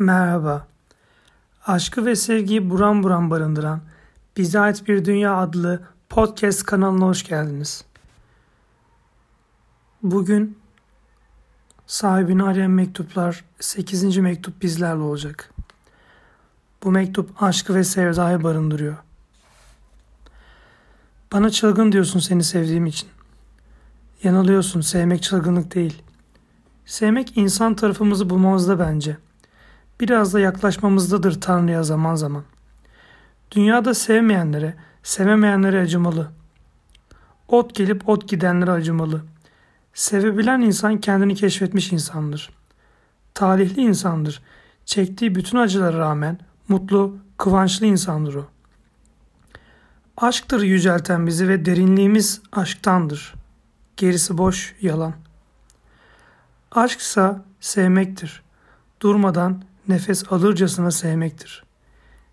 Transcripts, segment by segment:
Merhaba. Aşkı ve sevgiyi buram buram barındıran Bize Ait Bir Dünya adlı podcast kanalına hoş geldiniz. Bugün sahibini arayan mektuplar 8. mektup bizlerle olacak. Bu mektup aşkı ve sevdayı barındırıyor. Bana çılgın diyorsun seni sevdiğim için. Yanılıyorsun sevmek çılgınlık değil. Sevmek insan tarafımızı bulmamızda bence.'' Biraz da yaklaşmamızdadır Tanrı'ya zaman zaman. Dünyada sevmeyenlere, sevemeyenlere acımalı. Ot gelip ot gidenlere acımalı. Sevebilen insan kendini keşfetmiş insandır. Talihli insandır. Çektiği bütün acılara rağmen mutlu, kıvançlı insandır o. Aşktır yücelten bizi ve derinliğimiz aşktandır. Gerisi boş, yalan. Aşksa sevmektir. Durmadan, nefes alırcasına sevmektir.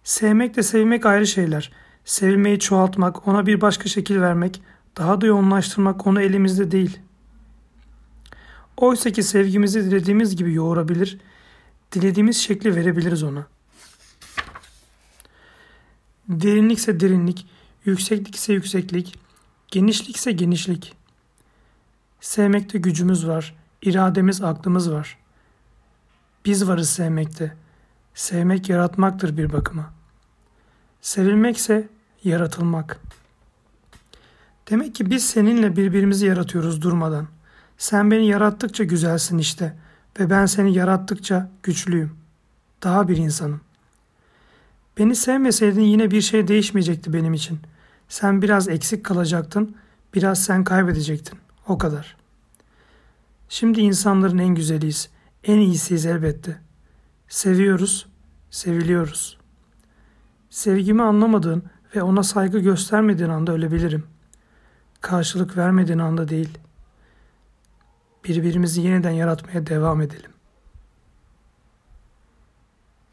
Sevmek de sevmek ayrı şeyler. Sevilmeyi çoğaltmak, ona bir başka şekil vermek, daha da yoğunlaştırmak onu elimizde değil. Oysa ki sevgimizi dilediğimiz gibi yoğurabilir, dilediğimiz şekli verebiliriz ona. Derinlikse derinlik, yükseklikse yükseklik, genişlikse genişlik. Sevmekte gücümüz var, irademiz, aklımız var.'' Biz varız sevmekte. Sevmek yaratmaktır bir bakıma. Sevilmekse yaratılmak. Demek ki biz seninle birbirimizi yaratıyoruz durmadan. Sen beni yarattıkça güzelsin işte ve ben seni yarattıkça güçlüyüm. Daha bir insanım. Beni sevmeseydin yine bir şey değişmeyecekti benim için. Sen biraz eksik kalacaktın, biraz sen kaybedecektin. O kadar. Şimdi insanların en güzeliyiz. En iyisiyiz elbette. Seviyoruz, seviliyoruz. Sevgimi anlamadığın ve ona saygı göstermediğin anda ölebilirim. Karşılık vermediğin anda değil. Birbirimizi yeniden yaratmaya devam edelim.